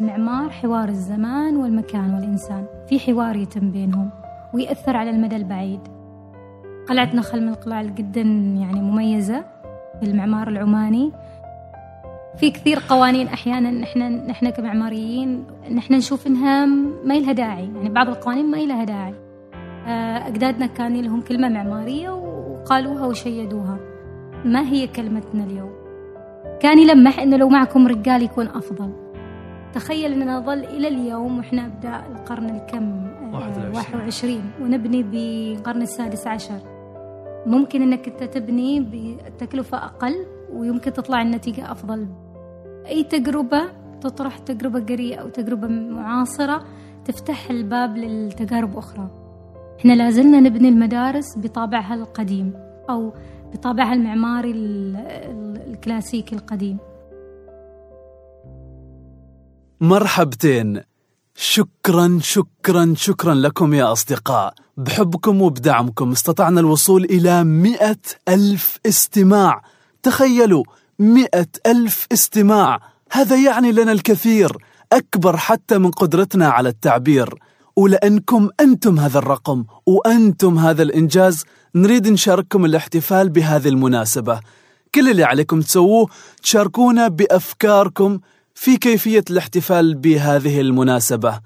المعمار حوار الزمان والمكان والإنسان. في حوار يتم بينهم ويأثر على المدى البعيد. قلعة نخل من القلاع جدا يعني مميزة في المعمار العماني. في كثير قوانين أحيانا إحنا نحن كمعماريين نحن نشوف إنها ما لها داعي. يعني بعض القوانين ما لها داعي. آه، أجدادنا كان لهم كلمة معمارية وقالوها وشيدوها. ما هي كلمتنا اليوم؟ كان يلمح إنه لو معكم رجال يكون أفضل. تخيل أننا نظل إلى اليوم وإحنا ابدا القرن الكم 21 ونبني بالقرن السادس عشر. ممكن أنك أنت تبني بتكلفة أقل ويمكن تطلع النتيجة أفضل. أي تجربة تطرح تجربة قرية أو تجربة معاصرة تفتح الباب للتجارب أخرى. إحنا لازلنا نبني المدارس بطابعها القديم أو بطابعها المعماري الكلاسيكي القديم. مرحبتين. شكرا شكرا شكرا لكم يا أصدقاء. بحبكم وبدعمكم. استطعنا الوصول إلى مئة ألف استماع. تخيلوا مئة ألف استماع. هذا يعني لنا الكثير. أكبر حتى من قدرتنا على التعبير. ولأنكم أنتم هذا الرقم وأنتم هذا الإنجاز. نريد نشارككم الاحتفال بهذه المناسبة. كل اللي عليكم تسووه تشاركونا بأفكاركم. في كيفية الاحتفال بهذه المناسبة.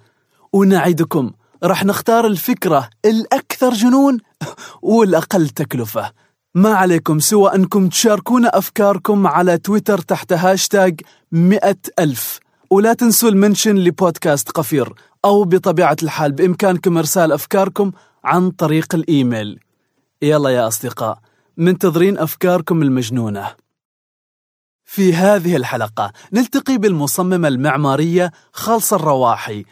ونعدكم راح نختار الفكرة الأكثر جنون والأقل تكلفة. ما عليكم سوى أنكم تشاركونا أفكاركم على تويتر تحت هاشتاج مئة ألف. ولا تنسوا المنشن لبودكاست قفير أو بطبيعة الحال بإمكانكم إرسال أفكاركم عن طريق الإيميل. يلا يا أصدقاء منتظرين أفكاركم المجنونة. في هذه الحلقة. نلتقي بالمصممة المعمارية خالصة الرواحي.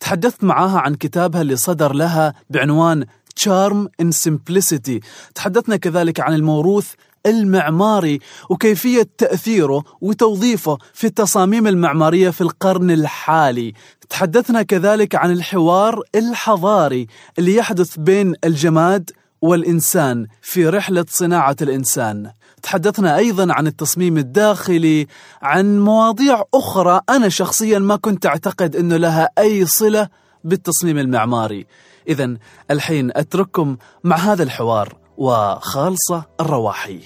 تحدثت معاها عن كتابها اللي صدر لها بعنوان Charm in Simplicity. تحدثنا كذلك عن الموروث المعماري وكيفية تأثيره وتوظيفه في التصاميم المعمارية في القرن الحالي. تحدثنا كذلك عن الحوار الحضاري اللي يحدث بين الجماد والإنسان في رحلة صناعة الإنسان. تحدثنا أيضا عن التصميم الداخلي عن مواضيع أخرى أنا شخصيا ما كنت أعتقد أنه لها أي صلة بالتصميم المعماري. إذا الحين أترككم مع هذا الحوار وخالصة الرواحي.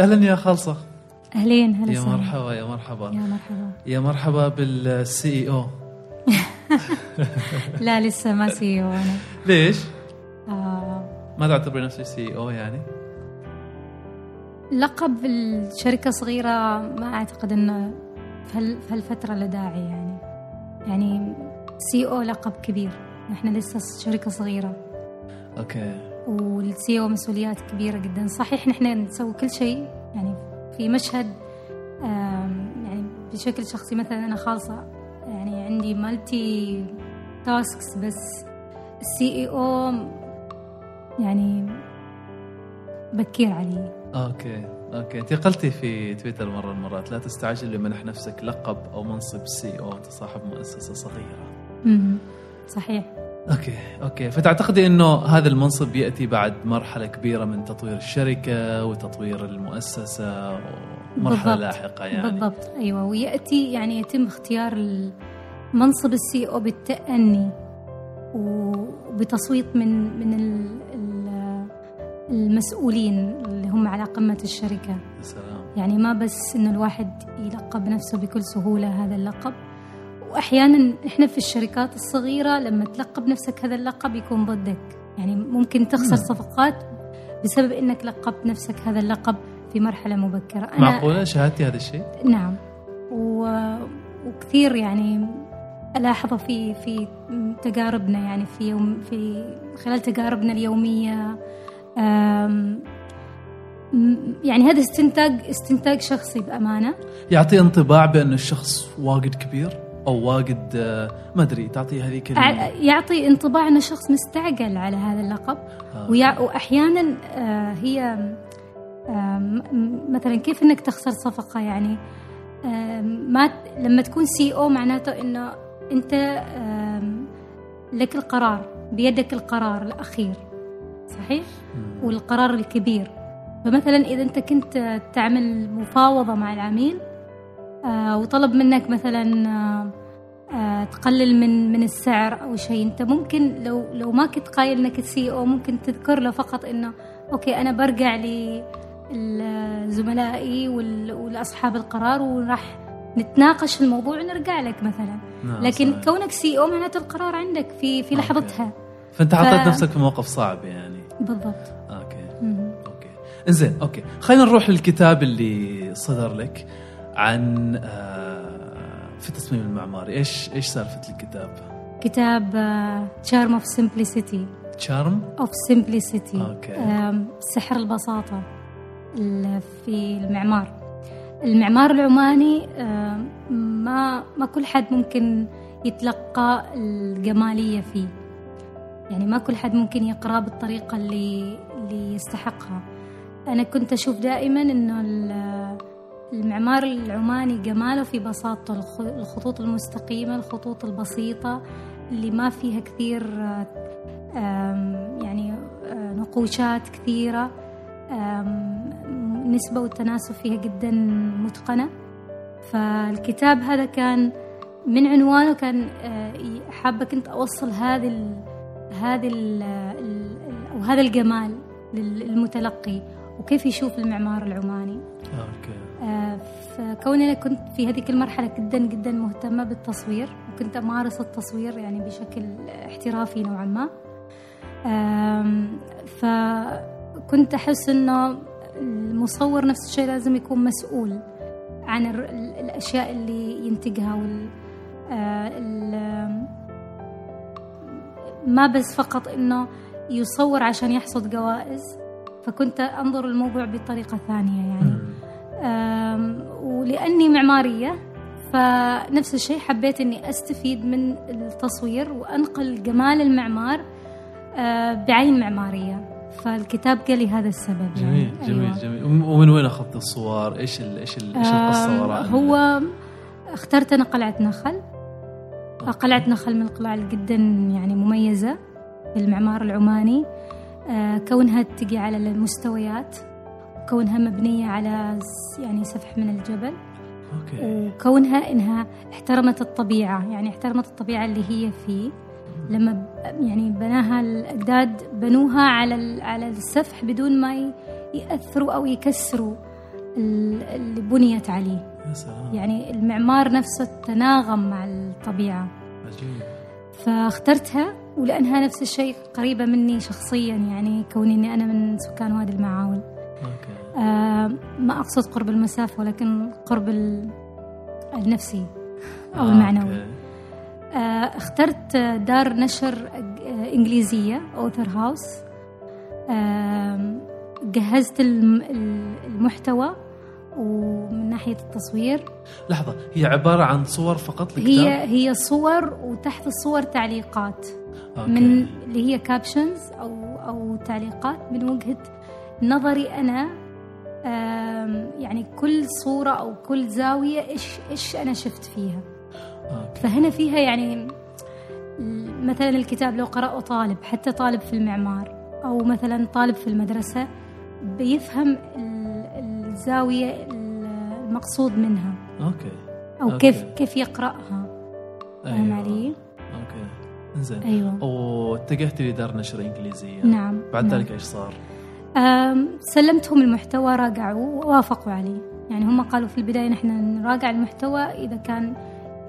أهلا يا خالصة. أهلين هلا يا مرحبا يا مرحبا. يا مرحبا. يا مرحبا بال CEO. لا لسه ما CEO أنا. ليش؟ آه. ما تعتبري نفسك CEO يعني؟ لقب الشركة صغيرة ما أعتقد أنه في هالفترة له داعي يعني. يعني CEO لقب كبير. إحنا لسه شركة صغيرة. okay. وال CEO مسؤوليات كبيرة جدا. صحيح نحن نسوي كل شيء. يعني في مشهد يعني بشكل شخصي مثلا أنا خالصة. يعني عندي multi tasks بس. ال CEO يعني بكير علي. okay okay. انت قلتي في تويتر مرة المرات. لا تستعجل لمنح نفسك لقب أو منصب CEO. صاحب مؤسسة صغيرة. امم صحيح. okay okay. فتعتقدي إنه هذا المنصب يأتي بعد مرحلة كبيرة من تطوير الشركة وتطوير المؤسسة ومرحلة بالضبط. لاحقة يعني. بالضبط. أيوه. ويأتي يعني يتم اختيار منصب السي أو بالتأني وبتصويت من من المسؤولين اللي هم على قمة الشركة. سلام. يعني ما بس إنه الواحد يلقب نفسه بكل سهولة هذا اللقب واحيانا إحنا في الشركات الصغيرة لما تلقب نفسك هذا اللقب يكون ضدك. يعني ممكن تخسر صفقات بسبب إنك لقبت نفسك هذا اللقب في مرحلة مبكرة. أنا معقولة؟ شاهدتي هذا الشيء؟ نعم. و... وكثير يعني الاحظه في في تجاربنا يعني في يوم في خلال تجاربنا اليومية يعني هذا استنتاج استنتاج شخصي بأمانة. يعطي انطباع بأن الشخص واجد كبير أو واجد آه، ما أدري تعطي هذيك يعطي انطباع انه شخص مستعجل على هذا اللقب. آه. وأحيانا آه هي آه مثلا كيف إنك تخسر صفقة؟ يعني آه ما لما تكون سي أو معناته إنه أنت آه لك القرار بيدك القرار الأخير. صحيح؟ والقرار الكبير. فمثلا إذا أنت كنت تعمل مفاوضة مع العميل آه، وطلب منك مثلا آه، تقلل من من السعر أو شيء أنت ممكن لو لو ما كنت قايل إنك CEO ممكن تذكر له فقط إنه okay أنا برجع لزملائي والأصحاب القرار وراح نتناقش في الموضوع ونرجع لك مثلا. نعم، لكن صحيح. كونك CEO معناته القرار عندك في في لحظتها. فأنت حطيت نفسك في موقف صعب يعني. بالضبط. okay. مهم. okay. إنزين okay. خلينا نروح للكتاب اللي صدر لك عن آه، في التصميم المعماري. إيش إيش سالفة الكتاب؟ كتاب Charm of Simplicity Charm of Simplicity okay. سحر البساطة ال- في المعمار. المعمار العماني ما ما كل حد ممكن يتلقى الجمالية فيه. يعني ما كل حد ممكن يقرأ بالطريقة اللي اللي يستحقها. أنا كنت أشوف دائما ال- المعمار العماني جماله في بساطته الخ- الخطوط المستقيمة الخطوط البسيطة اللي ما فيها كثير يعني آه، نقوشات كثيرة آم، النسبة والتناسب فيها جدا متقنة. فالكتاب هذا كان من عنوانه كان آه، حابة كنت أوصل هذه هذه أو هذا الجمال للمتلقي وكيف يشوف المعمار العماني؟ أوكي. آه، فكوني أنا كنت في هذيك المرحلة جدا جدا مهتمة بالتصوير وكنت أمارس التصوير يعني بشكل احترافي نوعا ما. فكنت أحس إنه المصور نفس الشيء لازم يكون مسؤول عن الأشياء اللي ينتجها وال آه، ما بس فقط إنه يصور عشان يحصد جوائز فكنت أنظر الموضوع بطريقة ثانية يعني ولأني معمارية فنفس الشيء حبيت أني أستفيد من التصوير وأنقل جمال المعمار أه، بعين معمارية فالكتاب قال لي هذا السبب جميل يعني. جميل أيوة. جميل ومن وين أخذت الصور؟ إيش ال إيش ال إيش القصة وراء هو اخترت أنا قلعة نخل قلعة نخل من القلاع جدا يعني مميزة في المعمار العماني. أه، كونها تجي على المستويات كونها مبنية على يعني سفح من الجبل. أوكي. وكونها إنها احترمت الطبيعة يعني احترمت الطبيعة اللي هي فيه. لما يعني بناها الأجداد بنوها على على السفح بدون ما يأثروا أو يكسروا ال- اللي بنيت عليه. يعني المعمار نفسه تناغم مع الطبيعة. عجيب. فاخترتها ولأنها نفس الشيء قريبة مني شخصيا يعني كوني إني أنا من سكان وادي المعاول okay. آه ما أقصد قرب المسافة ولكن قرب ال- النفسي أو آه، المعنوي. okay. آه اخترت دار نشر إنجليزية AuthorHouse آه جهزت الم- ال- المحتوى ومن ناحية التصوير لحظة هي عبارة عن صور فقط الكتاب هي هي صور وتحت الصور تعليقات. okay. من اللي هي captions أو أو تعليقات من وجهة نظري أنا آم، يعني كل صورة أو كل زاوية إيش إيش أنا شفت فيها. okay. فهنا فيها يعني مثلا الكتاب لو قرأه طالب حتى طالب في المعمار أو مثلا طالب في المدرسة بيفهم ال- الزاوية ال- المقصود منها okay أو okay. كيف كيف يقرأها فاهم أيوة. علي؟ okay إنزين أيوه واتجهت لدار نشر إنجليزية نعم بعد نعم. ذلك إيش صار؟ سلمتهم المحتوى راجعوا ووافقوا عليه يعني هم قالوا في البداية نحن نراجع المحتوى إذا كان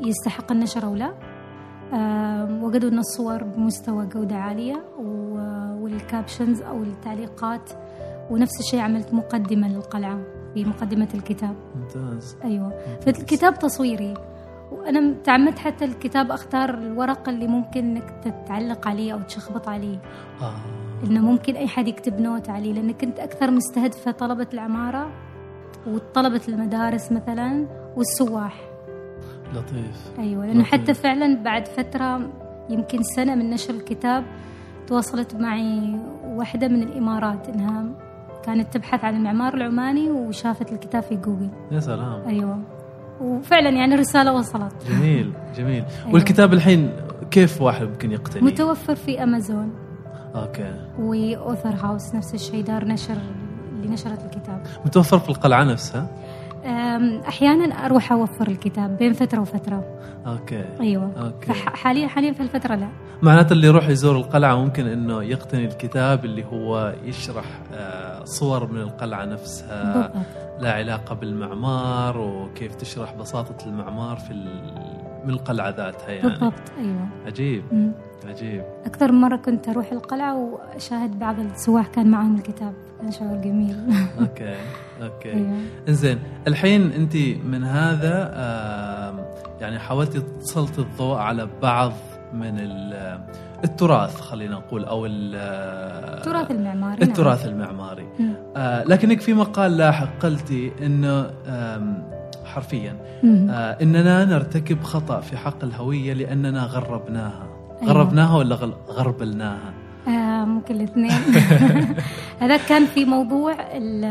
يستحق النشر أو لا وجدوا أن الصور بمستوى جودة عالية وال captions أو التعليقات ونفس الشيء عملت مقدمة للقلعة في مقدمة الكتاب. ممتاز. أيوة. ممتاز. فالكتاب تصويري. وأنا تعمدت حتى الكتاب أختار الورق اللي ممكن إنك تتعلق عليه أو تشخبط عليه. آه. إنه ممكن أي حد يكتب note عليه لأن كنت أكثر مستهدفة طلبة العمارة وطلبة المدارس مثلا والسواح. لطيف. أيوه لأنه لطيف. حتى فعلا بعد فترة يمكن سنة من نشر الكتاب تواصلت معي واحدة من الإمارات إنها كانت تبحث عن المعمار العماني وشافت الكتاب في جوجل. يا سلام. أيوه. وفعلا يعني الرسالة وصلت. جميل جميل. أيوة. والكتاب الحين كيف واحد ممكن يقتني؟ متوفر في أمازون. أوكي. و AuthorHouse نفس الشيء دار نشر اللي نشرت الكتاب. متوفر في القلعة نفسها؟ أحيانا أروح أوفر الكتاب بين فترة وفترة. okay. أيوه. okay. حاليا حاليا في الفترة لا. معناته اللي يروح يزور القلعة ممكن إنه يقتني الكتاب اللي هو يشرح آه، صور من القلعة نفسها بالضبط. لا علاقة بالمعمار وكيف تشرح بساطة المعمار في من القلعة ذاتها يعني. بالضبط أيوه. عجيب مم. عجيب. أكثر من مرة كنت أروح القلعة وأشاهد بعض السواح كان معهم الكتاب. كان شعور جميل أوكي أوكي أيوه إنزين الحين أنت من هذا يعني حاولتي تسلطي الضوء على بعض من ال- التراث خلينا نقول أو ال- التراث المعماري نعم. التراث المعماري. آه لكنك في مقال لاحق قلتي إنه حرفيا. آه إننا نرتكب خطأ في حق الهوية لأننا غربناها أيوة. غربناها ولا غربلناها آه ممكن الاثنين. هذا كان في موضوع ال-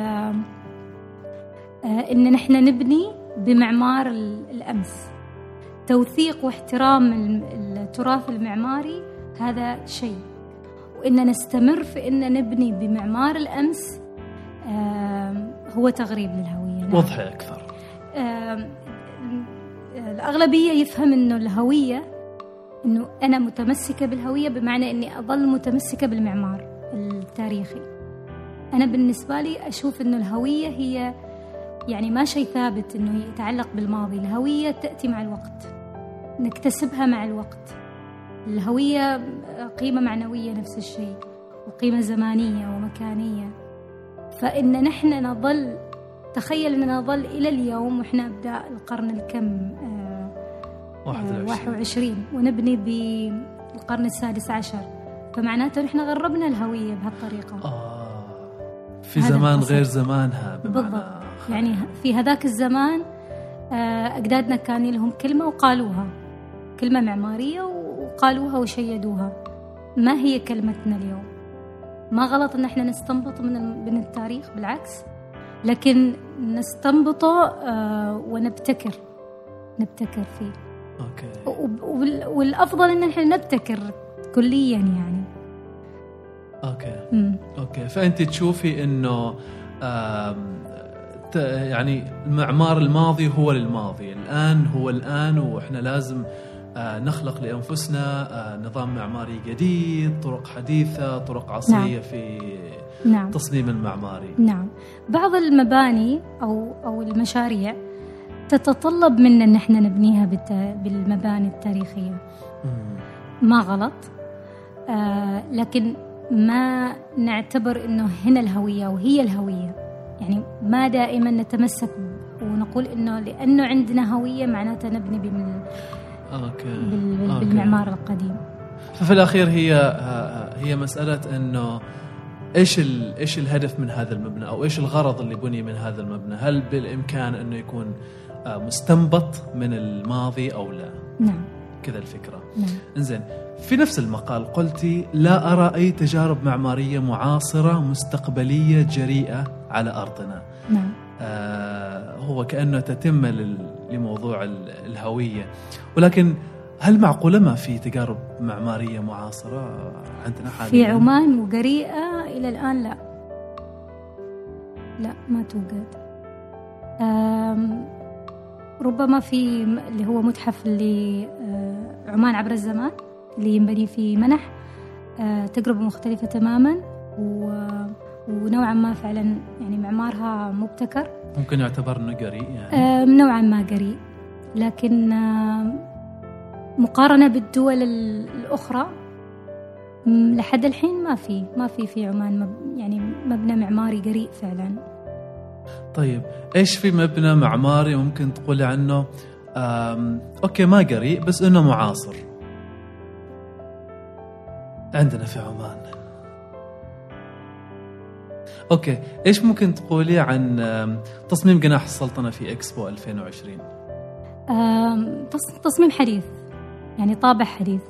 آه إن نحن نبني بمعمار ال- الأمس. توثيق واحترام ال- التراث المعماري هذا شيء. وإن نستمر في إن نبني بمعمار الأمس آم، هو تغريب للهوية. نعم. وضحي أكثر. آم، الأغلبية يفهم إنه الهوية إنه أنا متمسكة بالهوية بمعنى إني أظل متمسكة بالمعمار التاريخي. أنا بالنسبة لي أشوف إنه الهوية هي يعني ما شيء ثابت إنه يتعلق بالماضي. الهوية تأتي مع الوقت نكتسبها مع الوقت. الهوية قيمة معنوية نفس الشيء وقيمة زمانية ومكانية. فإن نحن نظل تخيل أننا نظل إلى اليوم وإحنا أبداء القرن الكم آه، 21 21 ونبني بالقرن السادس عشر. فمعناته نحن غربنا الهوية بهالطريقة. آه. في زمان الحصل. غير زمانها بالضبط. يعني في هذاك الزمان آه، أجدادنا كان لهم كلمة وقالوها. كلمة معمارية وقالوها وشيدوها. ما هي كلمتنا اليوم؟ ما غلط إن إحنا نستنبط من من التاريخ؟ بالعكس. لكن نستنبطه آه، ونبتكر. نبتكر فيه. okay. والأفضل إن إحنا نبتكر كليا يعني. okay. مم. okay. فأنت تشوفي إنه يعني المعمار الماضي هو للماضي. الآن هو الآن وإحنا لازم آه، نخلق لأنفسنا آه، نظام معماري جديد طرق حديثة طرق عصرية في نعم. التصميم المعماري. نعم. بعض المباني أو أو المشاريع تتطلب منا إن إحنا نبنيها بالمباني التاريخية. ما غلط آه لكن ما نعتبر إنه هنا الهوية وهي الهوية يعني ما دائما نتمسك ونقول إنه لأنه عندنا هوية معناتها نبني بال- أوكي. بالمعمار القديم ففي الأخير هي آه، هي مسألة إنه إيش ال- إيش الهدف من هذا المبنى أو إيش الغرض اللي بني من هذا المبنى؟ هل بالإمكان إنه يكون مستنبط من الماضي أو لا؟ نعم كذا الفكرة. نعم إنزين في نفس المقال قلتي لا أرى أي تجارب معمارية معاصرة مستقبلية جريئة على أرضنا. نعم آه، هو كأنه تتمه لموضوع ال- الهوية ولكن هل معقولة ما في تجارب معمارية معاصرة عندنا حاليا؟ في عمان وقريئة إلى الآن لا لا ما توجد ربما في اللي هو متحف اللي آه، عمان عبر الزمان اللي ينبني في منح آه، تجربة مختلفة تماما و- ونوعا ما فعلا يعني معمارها مبتكر. ممكن يعتبر إنه قريء يعني. آم، نوعا ما قريب لكن مقارنة بالدول ال- الأخرى لحد الحين ما في ما في في عمان يعني مبنى معماري قريء فعلا. طيب إيش في مبنى معماري ممكن تقولي عنه؟ أوكي ما قريء بس إنه معاصر. عندنا في عمان. okay إيش ممكن تقولي عن تصميم جناح السلطنة في إكسبو 2020 آم، تص- تصميم حديث يعني طابع حديث.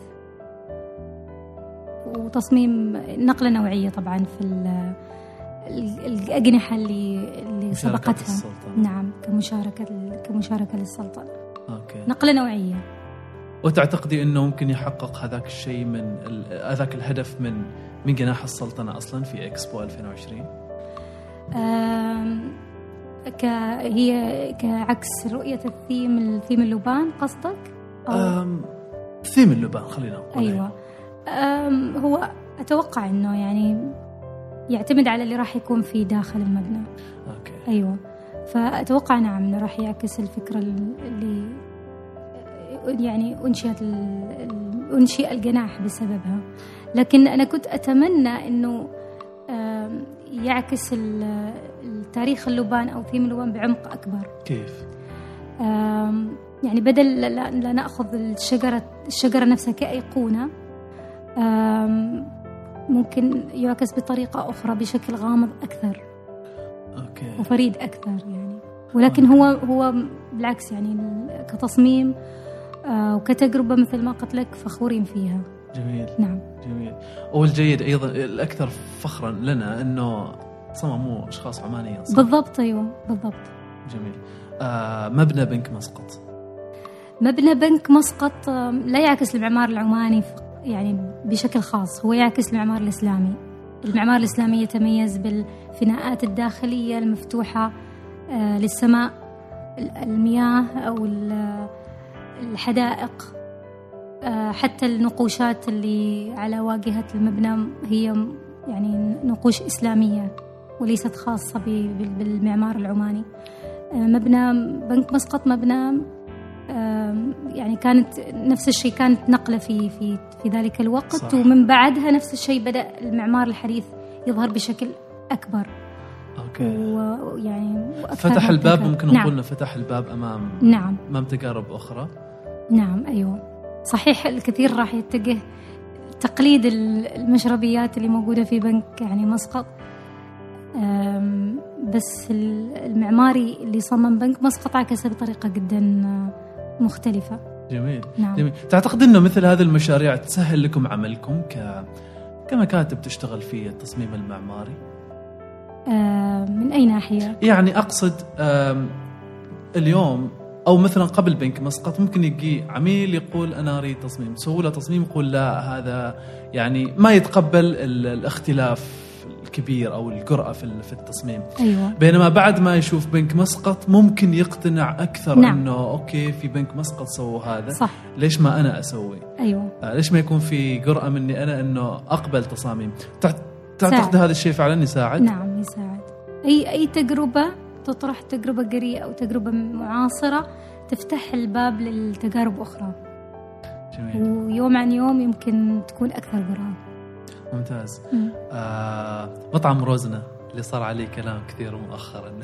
وتصميم نقلة نوعية طبعا في الأجنحة اللي اللي سبقتها. السلطنة. نعم كمشاركة كمشاركة للسلطنة. okay. نقلة نوعية. وتعتقدي إنه ممكن يحقق هذاك الشيء من هذاك الهدف من من جناح السلطنة أصلا في إكسبو 2020 آم، ك هي كعكس رؤية ال theme ال theme اللبان قصدك؟ أو أم، ثيم اللبان خلينا نقول. أيوة. أم هو أتوقع أنه يعني يعتمد على اللي راح يكون في داخل المبنى. okay. أيوة. فأتوقع نعم أنه راح يعكس الفكرة اللي يعني أنشئت أنشئ الجناح بسببها. لكن أنا كنت أتمنى أنه يعكس ال- التاريخ اللبان أو ثيم اللبان بعمق أكبر. كيف؟ يعني بدل لا, نأخذ الشجره الشجرة نفسها كأيقونة ممكن يعكس بطريقة أخرى بشكل غامض أكثر. أوكي. وفريد أكثر يعني. ولكن هو هو بالعكس يعني كتصميم آه، وكتجربة مثل ما قلت لك فخورين فيها. جميل. نعم. جميل. والجيد أيضا الأكثر فخرا لنا إنه صمموا أشخاص عمانيين صح؟ بالضبط أيوه بالضبط. جميل. آه مبنى بنك مسقط. مبنى بنك مسقط آم، لا يعكس المعمار العماني يعني بشكل خاص هو يعكس المعمار الإسلامي. المعمار الإسلامي يتميز بالفناءات الداخلية المفتوحة آه، للسماء ال- المياه أو ال- الحدائق آه، حتى النقوشات اللي على واجهة المبنى هي يعني نقوش إسلامية وليست خاصة بالمعمار العماني. آه، مبنى بنك مسقط مبنى يعني كانت نفس الشيء كانت نقلة في في في ذلك الوقت صح. ومن بعدها نفس الشيء بدأ المعمار الحديث يظهر بشكل أكبر. أوكي. ويعني فتح الباب مبتكر. ممكن نعم. نقول إنه فتح الباب أمام نعم. امام تجارب أخرى. نعم أيوه. صحيح الكثير راح يتجه تقليد ال- المشربيات اللي موجودة في بنك يعني مسقط. بس ال- المعماري اللي صمم بنك مسقط عكسه بطريقة جدا مختلفة. جميل. نعم. جميل. تعتقد إنه مثل هذه المشاريع تسهل لكم عملكم ك كمكاتب تشتغل في التصميم المعماري؟ آه، من أي ناحية؟ يعني أقصد آم، اليوم أو مثلا قبل بنك مسقط ممكن يجي عميل يقول أنا أريد تصميم سهولة تصميم يقول لا هذا يعني ما يتقبل ال- الاختلاف. الكبير أو الجرأه في في التصميم. أيوه. بينما بعد ما يشوف بنك مسقط ممكن يقتنع أكثر نعم. إنه أوكي في بنك مسقط سووا هذا. صح. ليش ما أنا أسوي؟ أيوه. آه، ليش ما يكون في جرأة مني أنا إنه أقبل تصاميم؟ تع- تعتقد ساعد. هذا الشيء فعلا يساعد؟ نعم يساعد. أي أي تجربة تطرح تجربة جريئة أو تجربة معاصرة تفتح الباب للتجارب أخرى. جميل. ويوم عن يوم يمكن تكون أكثر جرأة ممتاز. مم. آه مطعم روزنا اللي صار عليه كلام كثير مؤخرا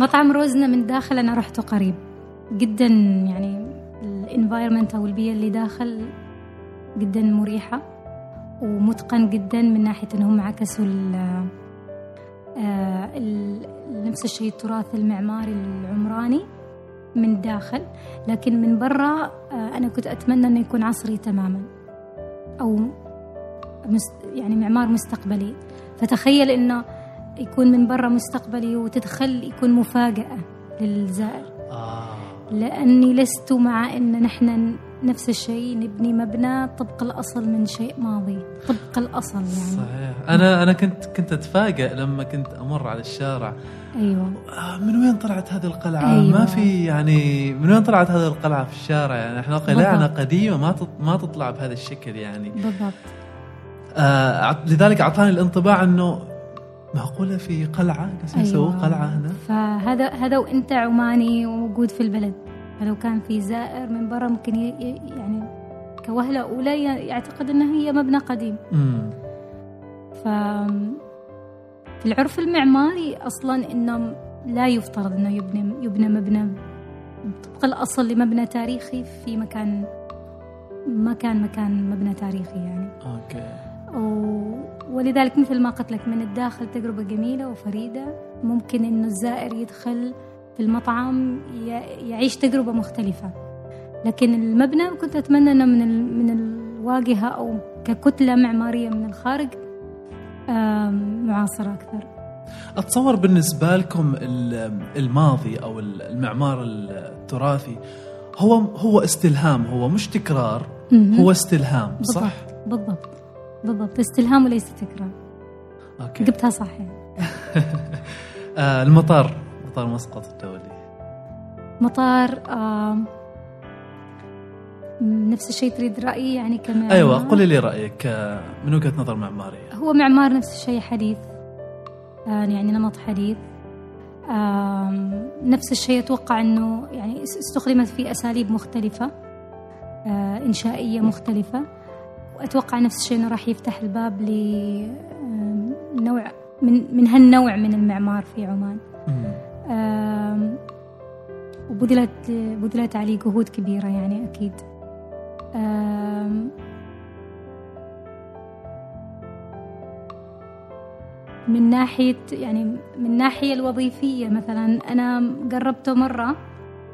مطعم روزنا من داخل أنا رحته قريب. جدا يعني الانفايرمنت أو البيئة اللي داخل جدا مريحة ومتقن جدا من ناحية أنهم عكسوا ال آه، ال- نفس الشيء التراث المعماري العمراني من داخل. لكن من برا آه، أنا كنت أتمنى أنه يكون عصري تماما. أو يعني معمار مستقبلي. فتخيل أنه يكون من برا مستقبلي وتدخل يكون مفاجأة للزائر. آه. لأني لست مع أن نحن نفس الشيء نبني مبنى طبق الأصل من شيء ماضي. طبق الأصل يعني. صحيح. أنا أنا كنت كنت اتفاجئ لما كنت أمر على الشارع. أيوة. آه من وين طلعت هذه القلعة؟ أيوة. ما في يعني من وين طلعت هذه القلعة في الشارع؟ يعني إحنا قلعنا. قديمة ما ما تطلع بهذا الشكل يعني. بالضبط. آه لذلك أعطاني الانطباع أنه معقولة في قلعة؟ قاعدين يسووا قلعة هنا. فهذا هذا وأنت عماني وموجود في البلد. فلو كان في زائر من برا ممكن يعني كوهلة أولى ي- يعتقد أنها هي مبنى قديم. امم ف في العرف المعماري أصلا إنه لا يفترض إنه يبنى يبنى مبنى طبق الأصل لمبنى تاريخي في مكان ما كان مكان مبنى تاريخي يعني. أوكي. ولذلك مثل ما قلت لك من الداخل تجربة جميلة وفريدة ممكن إنه الزائر يدخل في المطعم يعيش تجربة مختلفة لكن المبنى كنت أتمنى إنه من من الواجهة أو ككتلة معمارية من الخارج معاصرة أكثر أتصور بالنسبة لكم ال- الماضي أو المعمار التراثي هو هو استلهام هو مش تكرار. هو استلهام صح؟ بالضبط بالضبط بالضبط استلهام وليس تكرار. okay. جبتها صح يعني آه المطار مطار مسقط الدولي. مطار نفس الشيء تريد رأيي يعني كمعمار أيوه قولي لي رأيك آه، من وجهة نظر معمارية. هو معمار نفس الشيء حديث. آه، يعني نمط حديث. نفس الشيء أتوقع أنه يعني اس- استخدمت في أساليب مختلفة إنشائية مختلفة. وأتوقع نفس الشيء أنه راح يفتح الباب لنوع من من هالنوع من المعمار في عمان. وبذلت بذلت عليه جهود كبيرة يعني أكيد. من ناحية يعني من الناحية الوظيفية مثلا أنا قربته مرة.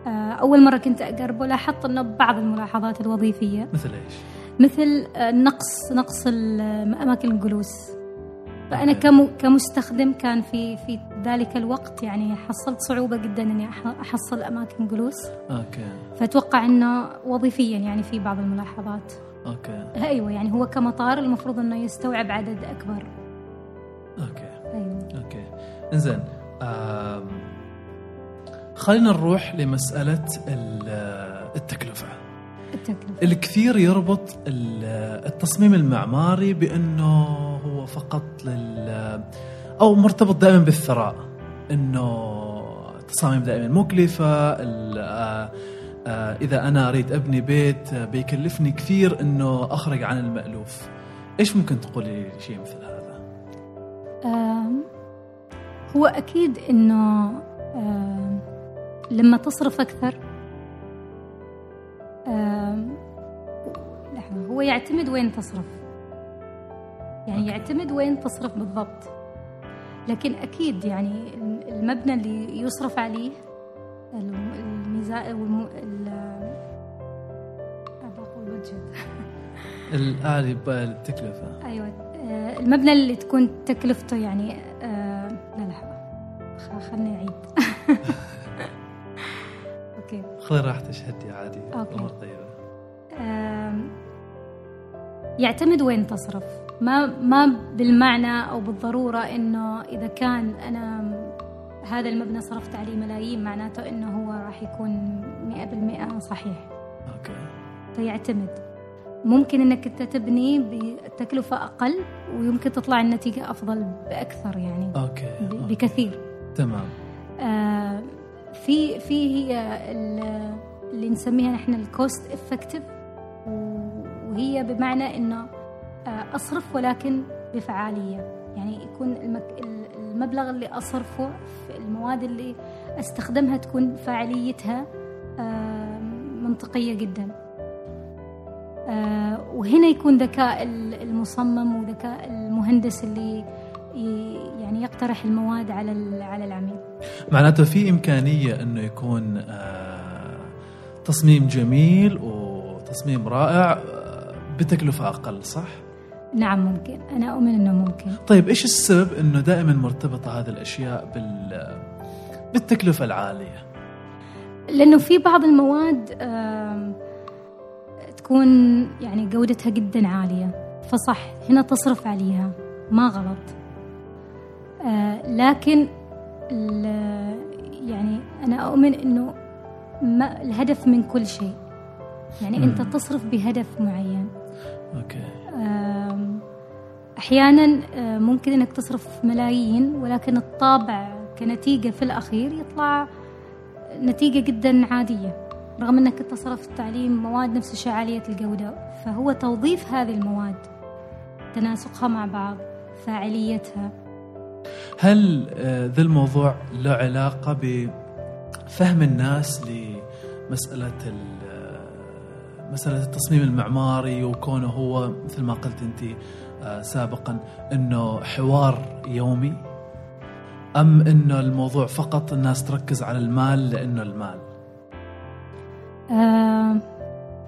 آه، أول مرة كنت أقربه لاحظت أنه بعض الملاحظات الوظيفية. مثل إيش؟ مثل آه، نقص نقص ال- أماكن الجلوس. كم كمستخدم كان في في ذلك الوقت يعني حصلت صعوبة جدا إني أح- أحصل أماكن جلوس. okay. فأتوقع إنه وظيفيا يعني في بعض الملاحظات. okay. أيوة يعني هو كمطار المفروض إنه يستوعب عدد أكبر. okay. أيوة. okay. إنزين خلينا نروح لمسألة ال- التكلفة. التكلفة الكثير يربط ال- التصميم المعماري بأنه هو فقط لل أو مرتبط دائما بالثراء. إنه التصاميم دائما مكلفة ال- آه، آه، إذا أنا أريد أبني بيت آه، بيكلفني كثير إنه أخرج عن المألوف. إيش ممكن تقولي لي شيء مثل هذا؟ هو أكيد آم، لما تصرف أكثر لحظة هو يعتمد وين تصرف؟ يعني أوكي. يعتمد وين تصرف بالضبط. لكن أكيد يعني المبنى اللي يصرف عليه الم- الميزان والم... ال... أبغى أقول بادجت الآلي التكلفة. أيوه. آه، المبنى اللي تكون تكلفته يعني آه، لا لحظة. خ- خلني أعيد. أوكي خذي راحتك هدي عادي. امور طيبة. يعتمد وين تصرف؟ ما ما بالمعنى أو بالضرورة إنه إذا كان أنا هذا المبنى صرفت عليه ملايين معناته إنه هو راح يكون 100% صحيح. okay. فيعتمد. ممكن إنك أنت تبني بتكلفة أقل ويمكن تطلع النتيجة أفضل بأكثر يعني. okay okay. بكثير. تمام. آه، في في هي ال- اللي نسميها نحن ال cost effective وهي بمعنى إنه آه، أصرف ولكن بفعالية. يعني يكون المبلغ اللي أصرفه في المواد اللي أستخدمها تكون فاعليتها آه، منطقية جدا. آه، وهنا يكون ذكاء ال- المصمم وذكاء المهندس اللي يعني يقترح المواد على على العميل. معناته في إمكانية أنه يكون آه، تصميم جميل وتصميم رائع آه، بتكلفة أقل صح؟ نعم ممكن. أنا أؤمن أنه ممكن. طيب إيش السبب أنه دائما مرتبطة هذه الأشياء بال بالتكلفة العالية؟ لأنه في بعض المواد تكون يعني جودتها جدا عالية. فصح هنا تصرف عليها ما غلط. لكن ال- يعني أنا أؤمن أنه ما الهدف من كل شيء. يعني أنت مم. تصرف بهدف معين. أوكي. آم، أحيانا آه، ممكن إنك تصرف ملايين ولكن الطابع كنتيجة في الأخير يطلع نتيجة جدا عادية. رغم إنك أنت صرفت عليه مواد نفس الشيء عالية الجودة فهو توظيف هذه المواد تناسقها مع بعض فاعليتها. هل آه، ذا الموضوع له علاقة بفهم الناس لمسألة آه، مسألة التصميم المعماري وكونه هو مثل ما قلت أنت آه، سابقا أنه حوار يومي أم أنه الموضوع فقط الناس تركز على المال لأنه المال؟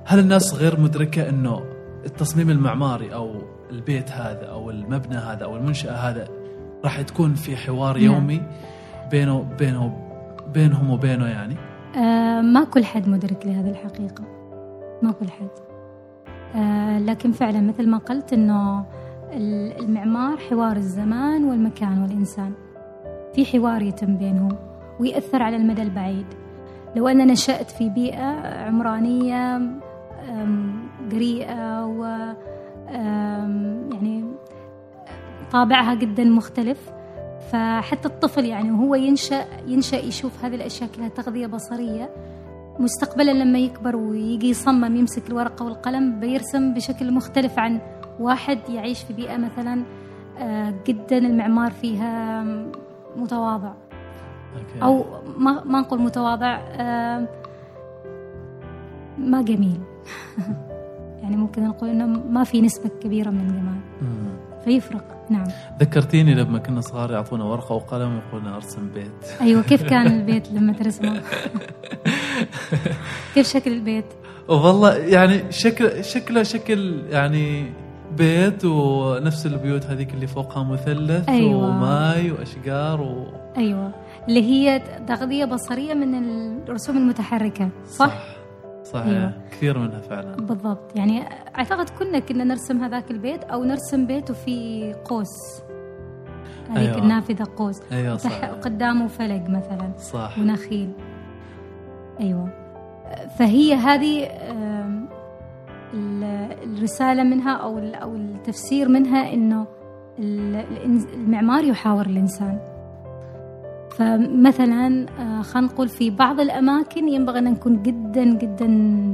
هل الناس غير مدركة أنه التصميم المعماري أو البيت هذا أو المبنى هذا أو المنشأة هذا راح تكون في حوار نعم. يومي بينه بينه بينهم وبينه يعني. آه، ما كل حد مدرك لهذه الحقيقة. ما كل حد. آه، لكن فعلا مثل ما قلت إنه ال- المعمار حوار الزمان والمكان والإنسان. في حوار يتم بينهم ويأثر على المدى البعيد. لو أنا نشأت في بيئة عمرانية قريئة و يعني طابعها جدا مختلف. فحتى الطفل يعني وهو ينشأ ينشأ يشوف هذه الأشياء كلها تغذية بصرية مستقبلا لما يكبر ويجي يصمم يمسك الورقة والقلم بيرسم بشكل مختلف عن واحد يعيش في بيئة مثلا آه، جدا المعمار فيها متواضع. أوكي. أو ما ما نقول متواضع آه، ما جميل. يعني ممكن نقول إنه ما في نسبة كبيرة من الجمال. فيفرق. نعم. ذكرتيني لما كنا صغار يعطونا ورقة وقلم ويقولنا أرسم بيت. أيوة كيف كان البيت لما ترسمه؟ كيف شكل البيت؟ والله يعني شكل شكله شكل يعني بيت ونفس البيوت هذيك اللي فوقها مثلث أيوة. وماي وأشجار و... أيوة. اللي هي تغذية بصرية من الرسوم المتحركة صح؟ صح. صحيح أيوة. كثير منها فعلا. بالضبط. يعني أعتقد كنا كنا نرسم هذاك البيت أو نرسم بيت وفي قوس. هذيك أيوة. أيوة. النافذة قوس. أيوه وتح- صح. قدامه فلق مثلا. صح. ونخيل. أيوة. فهي هذه آم، ال- الرسالة منها أو ال- أو التفسير منها الإنس- المعمار يحاور الإنسان. فمثلا آه، خلينا نقول في بعض الأماكن ينبغي أن نكون جدا جدا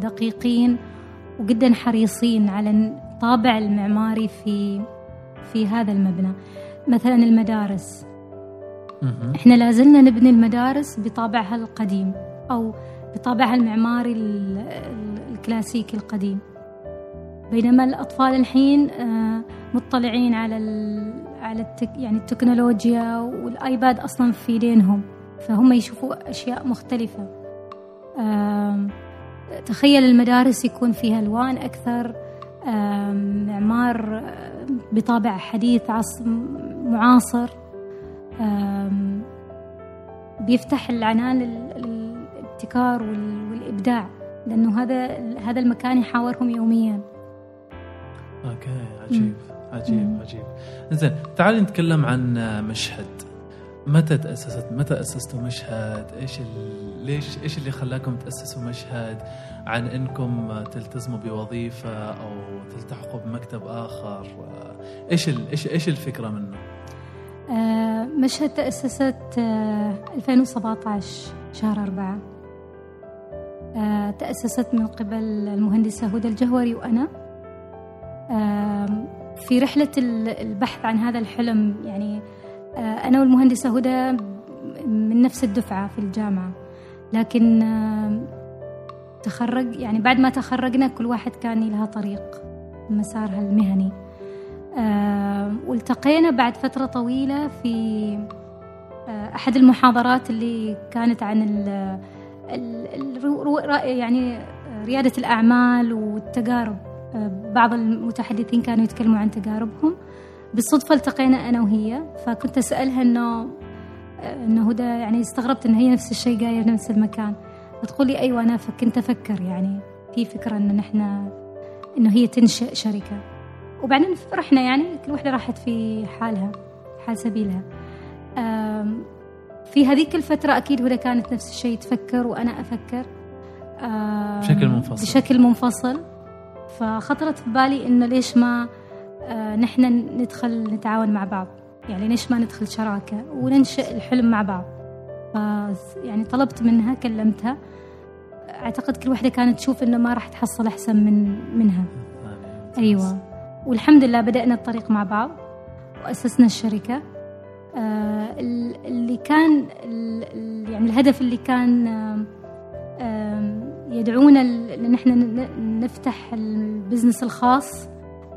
دقيقين وجدا حريصين على الطابع المعماري في في هذا المبنى. مثلا المدارس. إحنا لازلنا نبني المدارس بطابعها القديم أو بطابعها المعماري ال- ال- الكلاسيكي القديم. بينما الأطفال الحين آه، مطلعين على على التك يعني التكنولوجيا والآيباد أصلا في ايدينهم فهم يشوفوا أشياء مختلفة. تخيل المدارس يكون فيها ألوان أكثر معمار آه، بطابع حديث عصر معاصر. بيفتح العنان الابتكار وال- والإبداع لأنه هذا هذا المكان يحاورهم يوميا. أوكي عجيب. عجيب مم. عجيب. زين تعالي نتكلم عن مشهد. متى تأسست متى أسستوا مشهد؟ إيش ال... ليش إيش اللي خلاكم تأسسوا مشهد عن إنكم تلتزموا بوظيفة أو تلتحقوا بمكتب آخر؟ إيش ال... إيش إيش الفكرة منه؟ آه، مشهد تأسست آه، 2017 شهر أربعة. آه، تأسست من قبل المهندسة هدى الجهوري وأنا. في رحلة ال- البحث عن هذا الحلم يعني آه، أنا والمهندسة هدى من نفس الدفعة في الجامعة. لكن آم، تخرج يعني بعد ما تخرجنا كل واحد كان لها طريق مسارها المهني. آه، والتقينا بعد فترة طويلة في آه، أحد المحاضرات اللي كانت عن ال ال- الرو- رو- را- يعني آه، ريادة الأعمال والتجارب. آه، بعض المتحدثين كانوا يتكلموا عن تجاربهم. بالصدفة التقينا أنا وهي فكنت أسألها إنه إنه هدى يعني استغربت إن هي نفس الشيء جاية في نفس المكان. فتقول لي أيوة أنا كنت أفكر يعني في فكرة إن نحن إنه هي تنشئ شركة. وبعدين رحنا يعني كل واحدة راحت في حالها حال سبيلها. في هذيك الفترة أكيد هدى كانت نفس الشيء تفكر وأنا أفكر. بشكل منفصل. بشكل منفصل. فخطرت في بالي إنه ليش ما آه، نحن ندخل نتعاون مع بعض. يعني ليش ما ندخل شراكة وننشئ الحلم مع بعض؟ ف يعني طلبت منها كلمتها. أعتقد كل واحدة كانت تشوف إنه ما راح تحصل أحسن من منها. أيوة. والحمد لله بدأنا الطريق مع بعض وأسسنا الشركة. آه، ال- اللي كان يعني الهدف اللي كان آم، يدعونا لأن إحنا نفتح البزنس الخاص.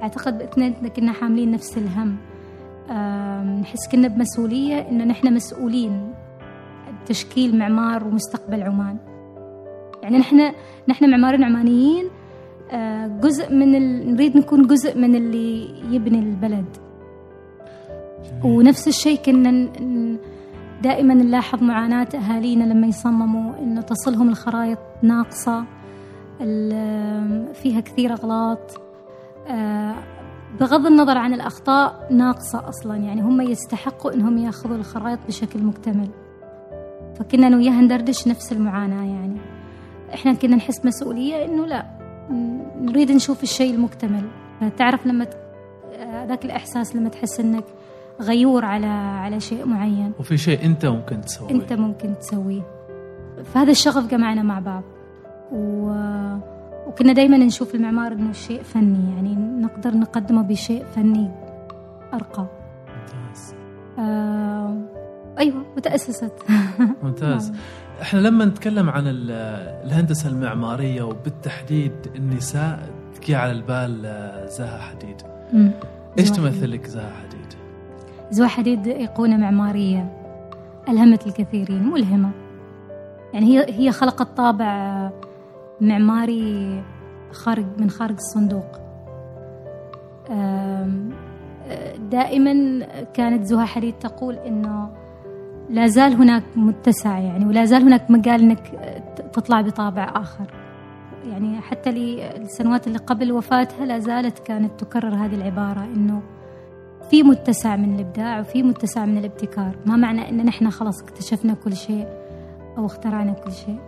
أعتقد اثنيناتنا كنا حاملين نفس الهم. نحس كنا بمسؤولية إنه نحن مسؤولين تشكيل معمار ومستقبل عمان. يعني نحن نحن معماريين عمانيين آه، جزء من ال... نريد نكون جزء من اللي يبني البلد. ونفس الشيء كنا دائما نلاحظ معاناة أهالينا لما يصمموا إنه تصلهم الخرائط ناقصة فيها كثير أغلاط. آه، بغض النظر عن الأخطاء ناقصة أصلا يعني هم يستحقوا إنهم يأخذوا الخرائط بشكل مكتمل. فكنا أنا وياها ندردش نفس المعاناة يعني. إحنا كنا نحس مسؤولية إنه لا نريد نشوف الشيء المكتمل. تعرف لما ذاك الإحساس لما تحس إنك غيور على على شيء معين. وفي شيء أنت ممكن تسويه. أنت ممكن تسويه. فهذا الشغف جمعنا مع بعض. و... وكنا دائما نشوف المعمار إنه شيء فني يعني نقدر نقدمه بشيء فني أرقى. ممتاز. آه... أيوه وتاسست ممتاز. إحنا لما نتكلم عن ال- الهندسة المعمارية وبالتحديد النساء تجي على البال آه، زها حديد. إيش تمثل. لك زها حديد؟ زوا حديد أيقونة معمارية. ألهمت الكثيرين ملهمة يعني هي هي خلقت طابع معماري خارج من خارج الصندوق. دائما كانت زها حديد تقول إنه لا زال هناك متسع يعني ولا زال هناك مجال إنك تطلع بطابع آخر. يعني حتى للسنوات اللي قبل وفاتها لا زالت كانت تكرر هذه العبارة إنه في متسع من الإبداع وفي متسع من الابتكار. ما معنى إن نحن خلاص اكتشفنا كل شيء أو اخترعنا كل شيء.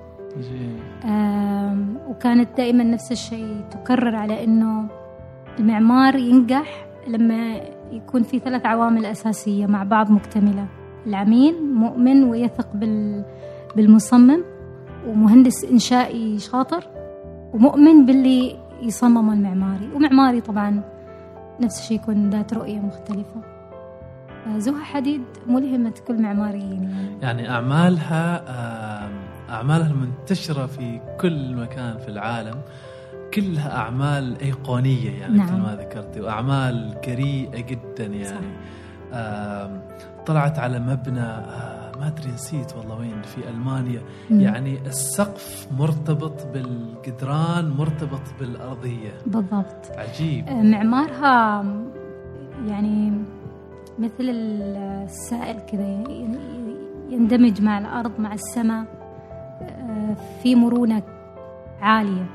وكانت دائما نفس الشيء تكرر على إنه المعمار ينجح لما يكون في ثلاث عوامل أساسية مع بعض مكتملة. العميل مؤمن ويثق بال بالمصمم ومهندس إنشائي شاطر ومؤمن باللي يصممه المعماري. ومعماري طبعا نفس الشيء يكون ذات رؤية مختلفة. آه، زها حديد ملهمة كل معماريين يعني. يعني أعمالها آم، أعمالها المنتشرة في كل مكان في العالم كلها أعمال أيقونية يعني نعم. مثل ما ذكرتي وأعمال جريئة جدا يعني. آم، طلعت على مبنى آه، ما أدري نسيت والله وين في ألمانيا. مم. يعني السقف مرتبط بالجدران مرتبط بالأرضية. بالضبط. عجيب. معمارها يعني مثل السائل كذا يندمج مع الأرض مع السماء. آه، في مرونة عالية.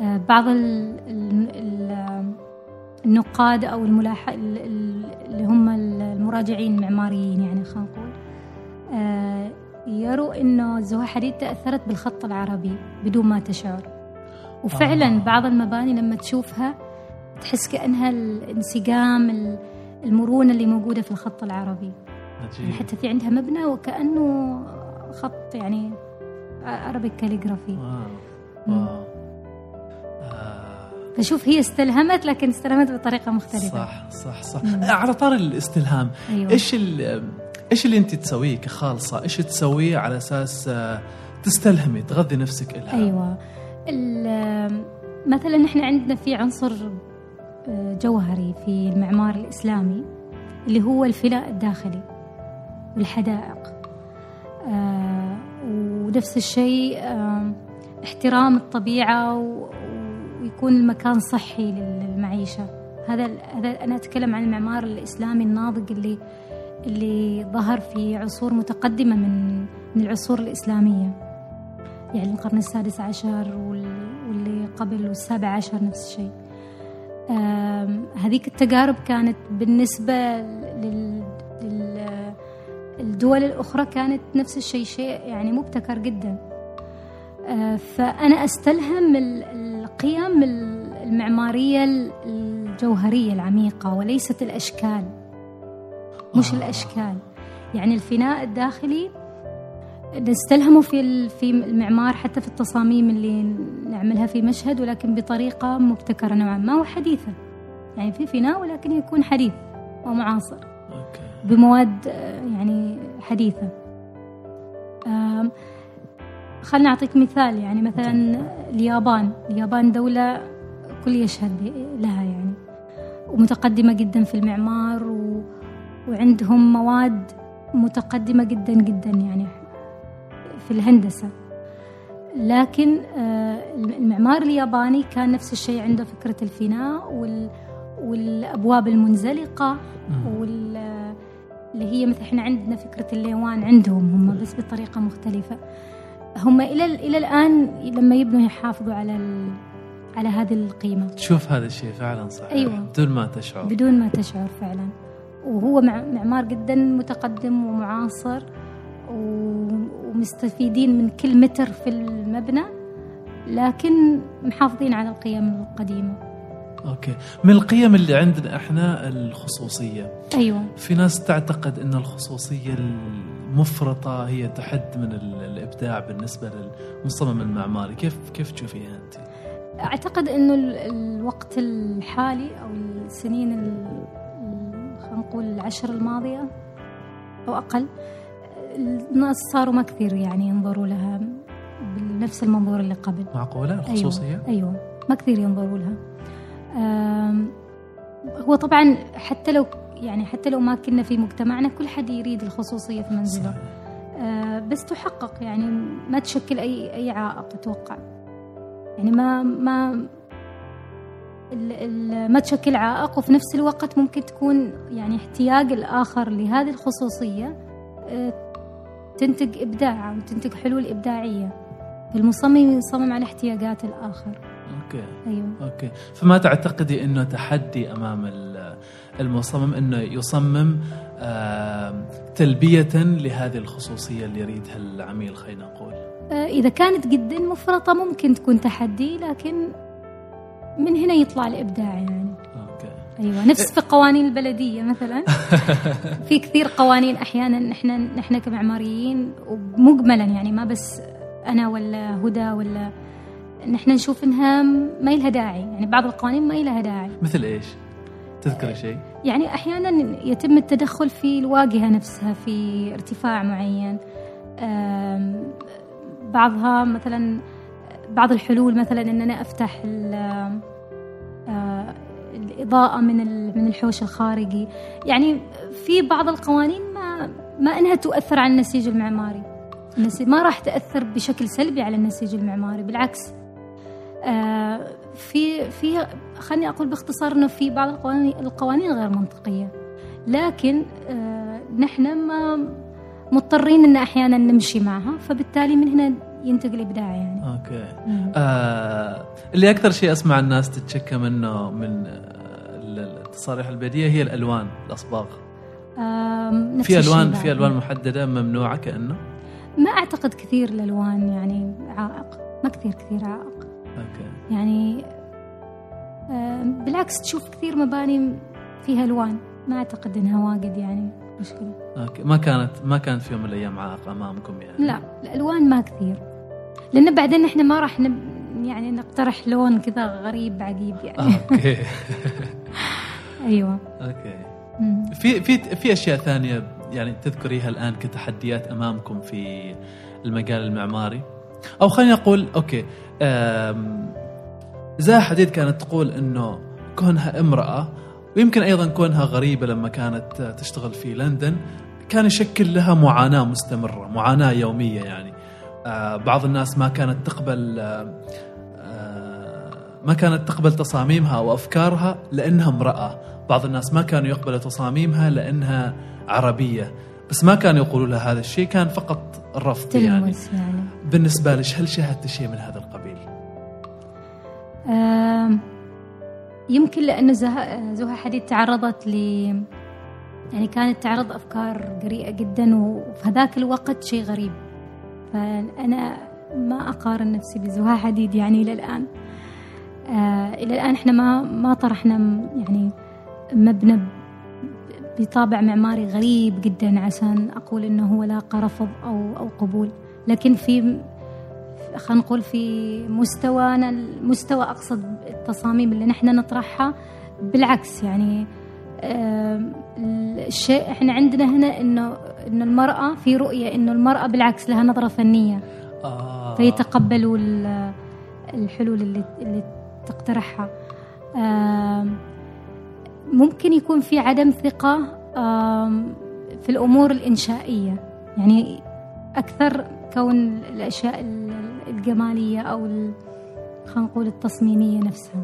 آه، بعض ال- ال- ال- النقاد أو الملاح ال- ال- اللي هم المراجعين المعماريين يعني خلينا نقول. آه، يروا إنه زها حديد تأثرت بالخط العربي بدون ما تشعر. وفعلا آه. بعض المباني لما تشوفها تحس كأنها الانسجام ال- المرونة اللي موجودة في الخط العربي. يعني حتى في عندها مبنى وكأنه خط يعني عربيك كاليغرافي آه. فشوف هي استلهمت لكن استلهمت بطريقة مختلفة. صح صح صح. مم. على طار الاستلهام أيوة. إيش ال- إيش اللي أنت تسويه كخالصة؟ إيش تسويه على أساس آه، تستلهمي تغذي نفسك الهام أيوة. ال- مثلا نحن عندنا في عنصر آه، جوهري في المعمار الإسلامي اللي هو الفناء الداخلي والحدائق. آه، ونفس الشيء احترام الطبيعة و- ويكون المكان صحي للمعيشة. هذا هذا أنا أتكلم عن المعمار الإسلامي الناضج اللي اللي ظهر في عصور متقدمة من من العصور الإسلامية. يعني القرن السادس عشر وال- واللي قبل والسابع عشر نفس الشيء. هذيك التجارب كانت بالنسبة لل... لل... الدول الأخرى كانت نفس الشيء شيء يعني مبتكر جدا. آه، فأنا أستلهم ال- القيم ال- المعمارية ال- الجوهرية العميقة وليست الأشكال. مش آه. الأشكال. يعني الفناء الداخلي نستلهمه في في المعمار حتى في التصاميم اللي نعملها في مشهد ولكن بطريقة مبتكرة نوعا ما وحديثة. يعني في فناء ولكن يكون حديث أو معاصر. أوكي. بمواد آه، يعني حديثة. خلنا أعطيك مثال. يعني مثلا اليابان. اليابان دولة كل يشهد لها يعني ومتقدمة جدا في المعمار و... وعندهم مواد متقدمة جدا جدا يعني في الهندسة. لكن آه، المعمار الياباني كان نفس الشيء عنده فكرة الفناء وال... والأبواب المنزلقة مم. وال اللي هي مثل إحنا عندنا فكرة الليوان عندهم هم بس بطريقة مختلفة. هم إلى إلى الآن لما يبنوا يحافظوا على ال... على هذه القيمة. تشوف هذا الشيء فعلا صحيح. أيوة. بدون ما تشعر. بدون ما تشعر فعلا. وهو مع- معمار جدا متقدم ومعاصر ومستفيدين من كل متر في المبنى لكن محافظين على القيم القديمة. أوكي. من القيم اللي عندنا إحنا الخصوصية. أيوة. في ناس تعتقد إن الخصوصية المفرطة هي تحد من ال- الإبداع بالنسبة للمصمم المعماري. كيف كيف تشوفيها أنت؟ أعتقد أنه ال- الوقت الحالي أو السنين نقول العشر الماضية أو أقل الناس صاروا ما كثير يعني ينظروا لها بنفس المنظور اللي قبل. معقولة؟ الخصوصية؟ أيوة, أيوة ما كثير ينظروا لها. هو طبعا حتى لو يعني حتى لو ما كنا في مجتمعنا كل حد يريد الخصوصية في منزله. صحيح. آه، بس تحقق يعني ما تشكل أي أي عائق أتوقع. يعني ما ما ما تشكل عائق وفي نفس الوقت ممكن تكون يعني احتياج الآخر لهذه الخصوصية آه، تنتج ابداع وتنتج حلول إبداعية. المصمم يصمم على احتياجات الآخر. okay. أيوه. okay. فما تعتقدي إنه تحدي أمام ال- المصمم إنه يصمم آم، تلبية لهذه الخصوصية اللي يريدها العميل خلينا نقول؟ آه، إذا كانت جدا مفرطة ممكن تكون تحدي لكن من هنا يطلع الإبداع يعني. أوكي. أيوه نفس في قوانين البلدية مثلا. في كثير قوانين أحيانا نحن نحن كمعماريين ومجملا يعني ما بس أنا ولا هدى ولا نحن نشوف إنها ما لها داعي يعني بعض القوانين ما لها داعي. مثل إيش؟ تذكري شيء؟ يعني أحيانا يتم التدخل في الواجهة نفسها في ارتفاع معين. بعضها مثلا بعض الحلول مثلا ان أنا افتح آه، الإضاءة من من الحوش الخارجي. يعني في بعض القوانين ما ما إنها تؤثر على النسيج المعماري. النسيج ما راح تأثر بشكل سلبي على النسيج المعماري بالعكس. آه، في في خليني أقول باختصار إنه في بعض القوانين القوانين غير منطقية. لكن آه، نحن ما مضطرين إن أحيانا نمشي معها. فبالتالي من هنا ينتج الابداع يعني. okay. مم. آه اللي أكثر شيء أسمع الناس تتشكى منه من آه، التصاريح البيئيه هي الألوان الأصباغ. نفس في الوان. في ألوان محددة ممنوعة كأنه؟ ما أعتقد كثير الألوان يعني عائق. ما كثير كثير عائق. okay. يعني آم، بالعكس تشوف كثير مباني فيها ألوان. ما أعتقد إنها واجد يعني مشكلة. okay. ما كانت ما كانت في يوم من الأيام عائق أمامكم يعني؟ لا الألوان ما كثير. لأن بعدين إحنا ما راح نب يعني نقترح لون كذا غريب عجيب يعني. okay. أيوه. okay. مم. في في في أشياء ثانية يعني تذكريها الآن كتحديات أمامكم في المجال المعماري. أو خلينا نقول okay أم، زاها حديد كانت تقول إنه كونها امرأة ويمكن أيضا كونها غريبة لما كانت تشتغل في لندن كان يشكل لها معاناة مستمرة معاناة يومية يعني. آه، بعض الناس ما كانت تقبل آه، آه، ما كانت تقبل تصاميمها أو أفكارها لانها امراه بعض الناس ما كانوا يقبلوا تصاميمها لأنها عربية. بس ما كانوا يقولوا لها هذا الشيء كان فقط الرفض يعني. يعني. بالنسبة لك هل شاهدت شيء من هذا القبيل؟ يمكن لأنه زها, زها حديد تعرضت ل يعني كانت تعرض أفكار جريئة جدا وفي هذاك الوقت شيء غريب. فأنا ما أقارن نفسي بزها حديد يعني إلى الآن. آه إلى الآن إحنا ما ما طرحنا يعني مبنى بطابع معماري غريب جدا عشان أقول إنه هو لاقى رفض أو أو قبول. لكن في خلينا نقول في مستوانا المستوى أقصد التصاميم اللي نحن نطرحها بالعكس يعني آم، الشيء إحنا عندنا هنا انه انه المرأة في رؤية إنه المرأة بالعكس لها نظرة فنية. آه. فيتقبلوا ال- الحلول اللي اللي تقترحها. آم، ممكن يكون في عدم ثقة آم، في الأمور الإنشائية. يعني أكثر كون الأشياء ال- الجمالية أو ال- خلينا نقول التصميمية نفسها.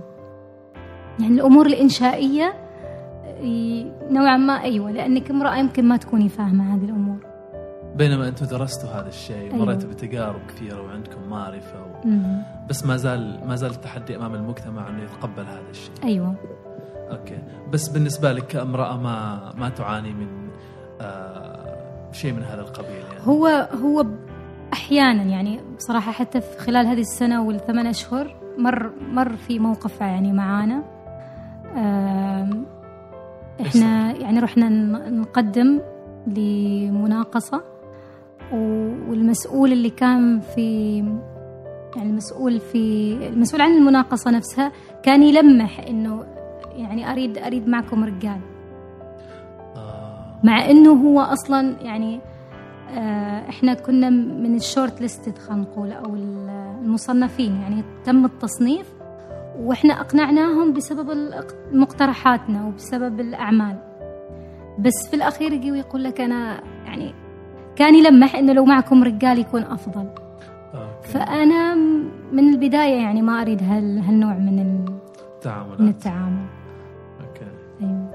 يعني الأمور الإنشائية ي- نوعا ما أيوة لأنك امرأة يمكن ما تكوني فاهمة هذه الأمور. بينما أنتم درستوا هذا الشيء أيوة. مريتوا بتجارب كثيرة وعندكم معرفة و... بس ما زال ما زال التحدي أمام المجتمع إنه يتقبل هذا الشيء. أيوة. أوكي. بس بالنسبة لك كامرأة ما ما تعاني من آه شيء من هذا القبيل يعني؟ هو هو أحيانا يعني بصراحة حتى في خلال هذه السنة والثمان أشهر مر مر في موقف يعني معانا. آم، إحنا يعني رحنا نقدم لمناقصة والمسؤول اللي كان في يعني المسؤول في المسؤول عن المناقصة نفسها كان يلمح إنه يعني أريد أريد معكم رجال. مع إنه هو أصلا يعني آه، إحنا كنا من ال shortlisted خلينا نقول أو المصنفين. يعني تم التصنيف وإحنا أقنعناهم بسبب مقترحاتنا وبسبب الأعمال. بس في الأخير يجي ويقول لك أنا يعني كان يلمح إنه لو معكم رجال يكون أفضل. okay. فأنا من البداية يعني ما أريد هال هالنوع من ال- من التعامل. أوكي. أيوه.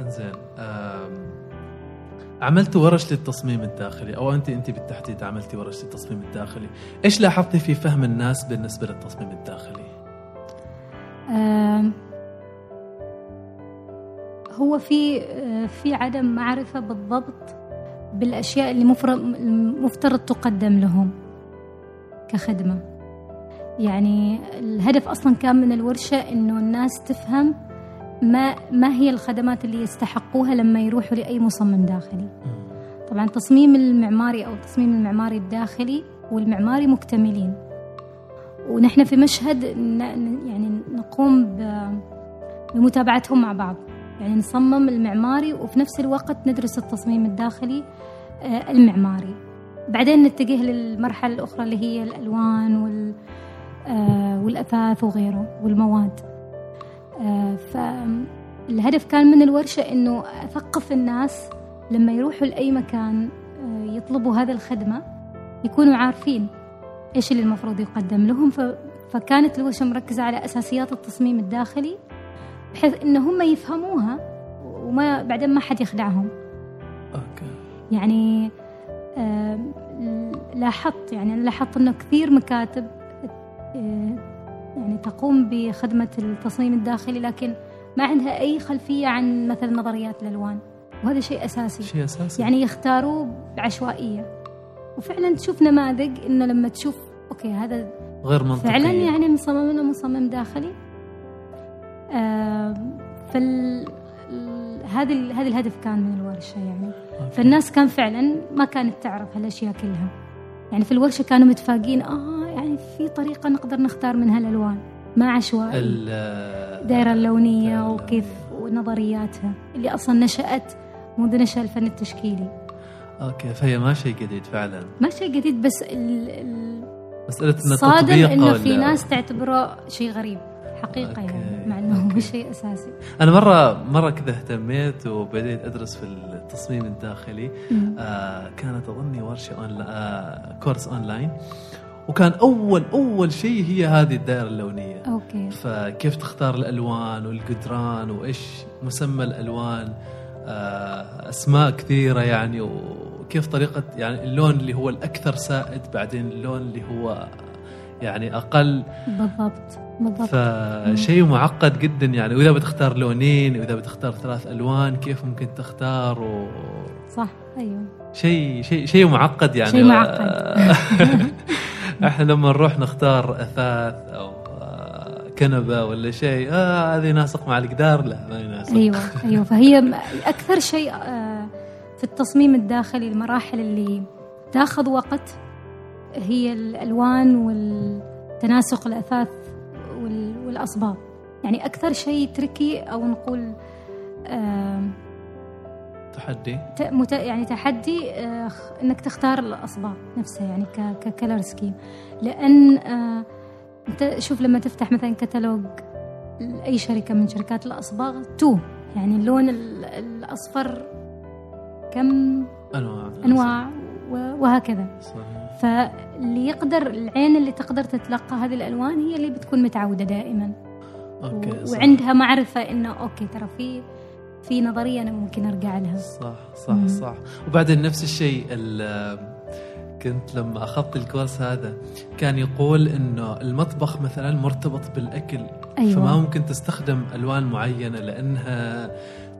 إنزين آم، عملتوا ورش للتصميم الداخلي؟ أو انت أنت بالتحديد عملتي ورش للتصميم الداخلي. إيش لاحظتي في فهم الناس بالنسبة للتصميم الداخلي؟ هو في آه، في عدم معرفة بالضبط بالأشياء اللي المفترض تقدم لهم كخدمة. يعني الهدف أصلا كان من الورشة إنه الناس تفهم ما ما هي الخدمات اللي يستحقوها لما يروحوا لأي مصمم داخلي. طبعا التصميم المعماري أو التصميم المعماري الداخلي والمعماري مكتملين. ونحن في مشهد يعني نقوم بمتابعتهم مع بعض. يعني نصمم المعماري وفي نفس الوقت ندرس التصميم الداخلي آه، المعماري. بعدين نتجه للمرحلة الأخرى اللي هي الألوان وال آه، والأثاث وغيره والمواد. آه، فالهدف كان من الورشة إنه أثقف الناس لما يروحوا لأي مكان يطلبوا هذه الخدمة يكونوا عارفين. إيش اللي المفروض يقدم لهم. فكانت الورشة مركزة على أساسيات التصميم الداخلي بحيث إن هم يفهموها وما بعدين ما حد يخدعهم. okay. يعني لاحظت يعني أنا لاحظت إنه كثير مكاتب آه، يعني تقوم بخدمة التصميم الداخلي لكن ما عندها أي خلفية عن مثلا نظريات الألوان. وهذا شيء أساسي. شيء أساسي. يعني يختاروه بعشوائية. وفعلا تشوف نماذج إنه لما تشوف okay هذا غير منطقي. فعلا يعني مصمم إنه مصمم داخلي. آم، فال ال- هذا هذا الهدف كان من الورشة يعني. أوكي. فالناس كان فعلا ما كانت تعرف هالأشياء كلها. يعني في الورشة كانوا متفاجئين آه يعني في طريقة نقدر نختار منها الالوان ما عشوائي. ال- الدائره اللونية وكيف ونظرياتها. اللي أصلا نشأت منذ نشأ الفن التشكيلي. أوكي فهي ما شيء جديد فعلا. ما شيء جديد بس ال ال مسألة إن صادم إنه في ناس تعتبره شيء غريب حقيقة أوكي، يعني مع إنه هو. شيء أساسي. أنا مرة مرة كذا اهتميت وبديت أدرس في التصميم الداخلي. مم. آه كانت أظني ورشة on آه course online. وكان أول أول شيء هي هذه الدائرة اللونية. أوكي. فكيف تختار الألوان والجدران وإيش مسمى الألوان؟ أسماء كثيرة يعني وكيف طريقة يعني اللون اللي هو الأكثر سائد بعدين اللون اللي هو يعني أقل. بالضبط بالضبط. فشيء معقد جدا يعني. وإذا بتختار لونين وإذا بتختار ثلاث ألوان كيف ممكن تختار؟ و... صح أيوه. شيء شيء شيء معقد يعني. شيء معقد. إحنا لما نروح نختار أثاث أو آه، كنبة ولا شيء. آه هذه يناسق مع الجدار لا ما يناسق أيوه أيوه. فهي أكثر شيء آه، في التصميم الداخلي المراحل اللي تاخذ وقت هي الألوان والتناسق الأثاث وال- والأصباغ. يعني أكثر شيء تركي أو نقول آم، تحدي؟ يعني تحدي آه، إنك تختار الأصباغ نفسها يعني ككلر سكيم لأن آه، أنت شوف لما تفتح مثلا كتالوج أي شركة من شركات الأصباغ تو. يعني اللون ال- الأصفر كم؟ أنواع. أنواع وهكذا. صحيح. فاللي يقدر العين اللي تقدر تتلقى هذه الألوان هي اللي بتكون متعودة دائما. أوكي و- صح. وعندها معرفة إنه أوكي ترى في في نظرية أنا ممكن أرجع لها. صح صح صح. وبعدين نفس الشيء ال- كنت لما أخذت الكورس هذا كان يقول إنه المطبخ مثلا مرتبط بالأكل أيوة. فما ممكن تستخدم ألوان معينة لأنها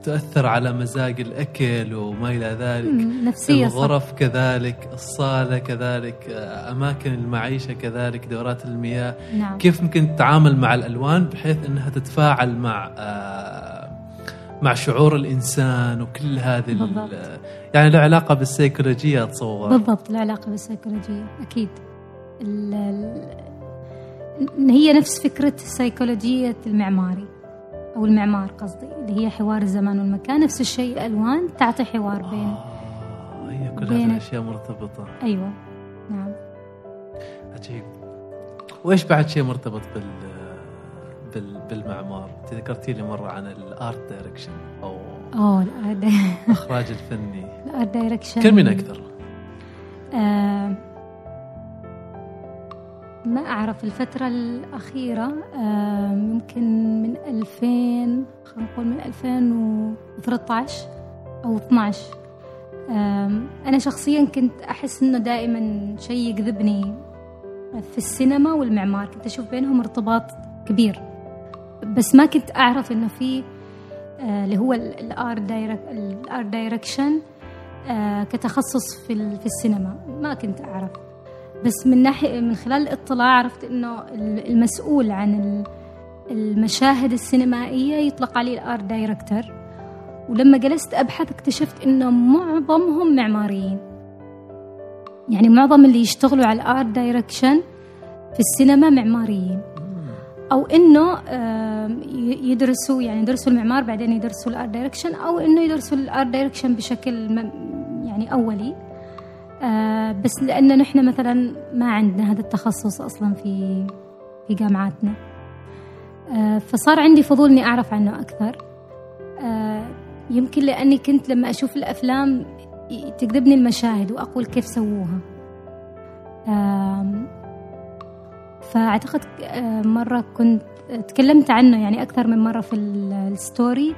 تؤثر على مزاج الأكل وما إلى ذلك. مم، نفسية صح. الغرف كذلك الصالة كذلك أماكن المعيشة كذلك دورات المياه. نعم. كيف ممكن تتعامل مع الألوان بحيث إنها تتفاعل مع آه، مع شعور الإنسان وكل هذه ال- بالضبط. يعني له علاقة بالسيكولوجية اتصور بالضبط العلاقة بالسيكولوجية أكيد. ال ال إن هي نفس فكرة سيكولوجية المعماري أو المعمار قصدي اللي هي حوار الزمان والمكان نفس الشيء الألوان تعطي حوار بين آه هي كل هذه. الأشياء مرتبطة. أيوة نعم. عجيب وإيش بعد شيء مرتبط بال بالمعمار. أنت ذكرتي لي مرة عن ال art direction أو أوه الآرت الاخراج الفني. الآرت دايركشن كلمين أكثر؟ آه ما أعرف. الفترة الأخيرة آه يمكن من 2000 خلينا نقول من 2013 أو 12 آم، أنا شخصيا كنت أحس إنه دائما شيء يجذبني في السينما والمعمار. كنت أشوف بينهم ارتباط كبير. بس ما كنت أعرف إنه في آه، اللي هو ال art ال art direction كتخصص في في السينما. ما كنت أعرف. بس من ناحية من خلال الاطلاع عرفت ال- المسؤول عن ال- المشاهد السينمائية يطلق عليه ال art director ولما جلست أبحث اكتشفت إنه معظمهم معماريين. يعني معظم اللي يشتغلوا على ال art direction في السينما معماريين. أو إنه يدرسوا يعني يدرسوا المعمار بعدين يدرسوا ال art direction أو إنه يدرسوا ال art direction بشكل يعني أولي. آه، بس لأن نحن مثلا ما عندنا هذا التخصص أصلا في في جامعاتنا. آه، فصار عندي فضول إني أعرف عنه أكثر. آه، يمكن لأني كنت لما أشوف الأفلام تجذبني المشاهد وأقول كيف سووها. آم، فأعتقد آه، مرة كنت تكلمت عنه يعني أكثر من مرة في ال- ال story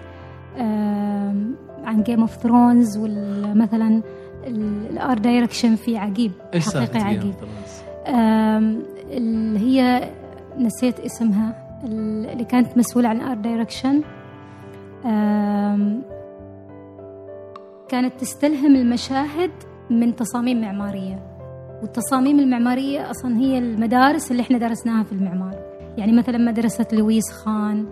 آم، عن Game of Thrones ومثلا ال art direction فيه عجيب حقيقي عجيب. اللي هي نسيت اسمها اللي كانت مسؤولة عن art direction كانت تستلهم المشاهد من تصاميم معمارية. والتصاميم المعمارية أصلا هي المدارس اللي إحنا درسناها في المعمار. يعني مثلا مدرسة لويس خان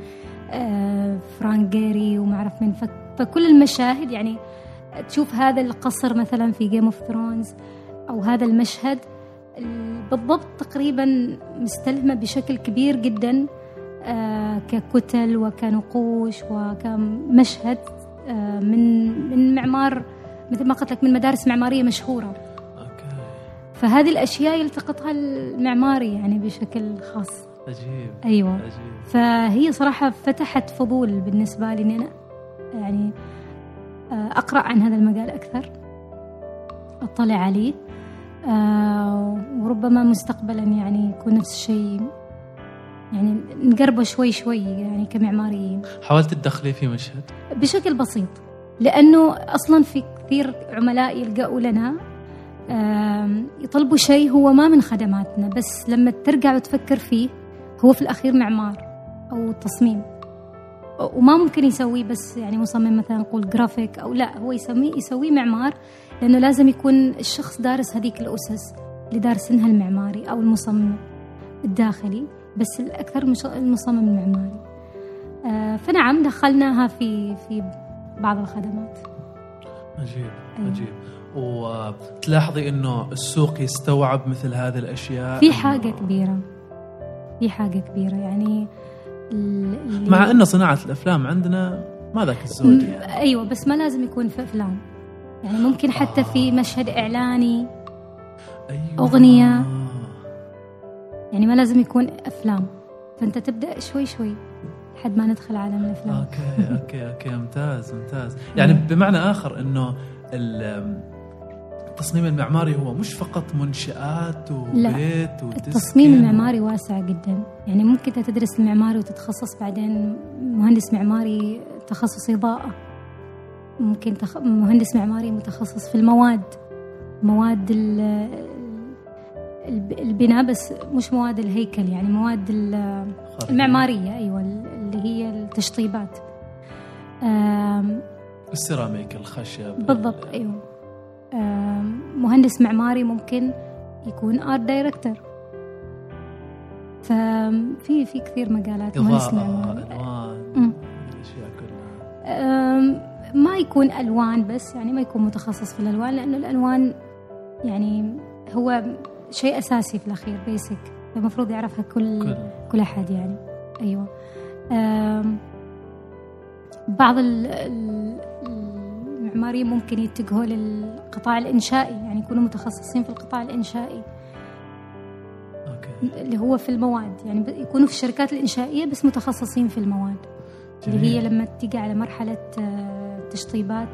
آه، فرانك جيري وما أعرف من فك- فكل المشاهد يعني تشوف هذا القصر مثلا في Game of Thrones أو هذا المشهد ال- بالضبط تقريبا مستلهمة بشكل كبير جدا آه، ككتل وكنقوش وكمشهد آه، من من معمار مثل ما قلت لك من مدارس معمارية مشهورة. فهذه الأشياء يلتقطها المعماري يعني بشكل خاص. عجيب. أيوة. عجيب. فهي صراحة فتحت فضول بالنسبة لي إني أنا يعني آه، أقرأ عن هذا المجال أكثر أطلع عليه آه، وربما مستقبلا يعني يكون نفس الشيء يعني نقربه شوي شوي يعني كمعماريين حاولت تدخلي في مشهد؟ بشكل بسيط لأنه أصلا في كثير عملاء يلقوا لنا يطلبوا شيء هو ما من خدماتنا بس لما ترجع وتفكر فيه هو في الأخير معمار أو تصميم. وما ممكن يسويه بس يعني مصمم مثلا نقول جرافيك أو لا هو يسميه يسويه معمار لأنه لازم يكون الشخص دارس هذيك الأسس اللي دارسينها المعماري أو المصمم الداخلي بس الأكثر المصمم المعماري. آه، فنعم دخلناها في في بعض الخدمات. عجيب أيوة. عجيب. وتلاحظي إنه السوق يستوعب مثل هذه الأشياء في إنه- حاجة كبيرة. في حاجة كبيرة. يعني ال- اللي- مع إن صناعة الأفلام عندنا ما ذاك الزود م- يعني. أيوة بس ما لازم يكون في أفلام. يعني ممكن حتى في مشهد إعلاني أيوة. أغنية. يعني ما لازم يكون أفلام. فأنت تبدأ شوي شوي لحد ما ندخل عالم الأفلام. أوكي أوكي أوكي. ممتاز ممتاز. يعني بمعنى آخر إنه ال- التصميم المعماري هو مش فقط منشآت لا. وبيت وتسكن التصميم المعماري واسع جدا. يعني ممكن أنت تدرس المعماري وتتخصص بعدين مهندس معماري تخصص إضاءة. ممكن تخ... مهندس معماري متخصص في المواد. مواد ال... الب- البناء بس مش مواد الهيكل يعني مواد. المعمارية أيوة اللي هي التشطيبات. السيراميك الخشب بالضبط أيوة. مهندس معماري ممكن يكون art director ففي في كثير مجالات مهندس معماري. أم، ما يكون ألوان بس يعني ما يكون متخصص في الألوان لأنه الألوان يعني هو شيء أساسي في الأخير بيسك المفروض يعرفها كل كل. كل أحد يعني. أيوه. بعض ال- ال- المعماريين ممكن يتجهوا للقطاع الإنشائي يعني يكونوا متخصصين في القطاع الإنشائي. أوكي. اللي هو في المواد يعني يكونوا في الشركات الإنشائية بس متخصصين في المواد. اللي هي جميل. لما تيجي على مرحلة آه، تشطيبات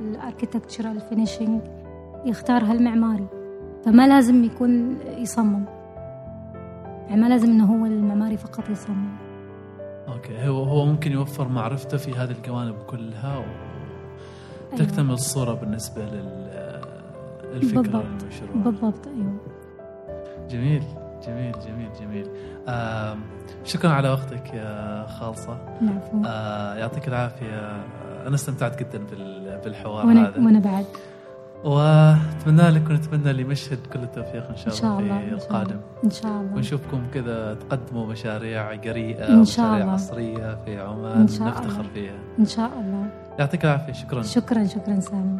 ال architectural finishing يختارها المعماري فما لازم يكون يصمم. يعني ما لازم إنه هو المعماري فقط يصمم. أوكي. هو هو ممكن يوفر معرفته في هذه الجوانب كلها وتكتمل أيوة. الصورة بالنسبة لل الفكرة بالضبط. والمشروع. بالضبط أيوه. جميل جميل جميل جميل. شكرا على وقتك يا العفو. آه، يعطيك العافية. أنا استمتعت جدا بال- بالحوار وأنا هذا. وأنا بعد. وأتمنى لك ونتمنى لمشهد كل التوفيق إن شاء إن شاء الله في إن. القادم. إن شاء الله. ونشوفكم كذا تقدموا مشاريع قريئه إن شاء الله. عصرية في عمان إن شاء نفتخر الله. فيها. إن شاء الله. يعطيك العافية شكرا. شكرا شكرا سامي.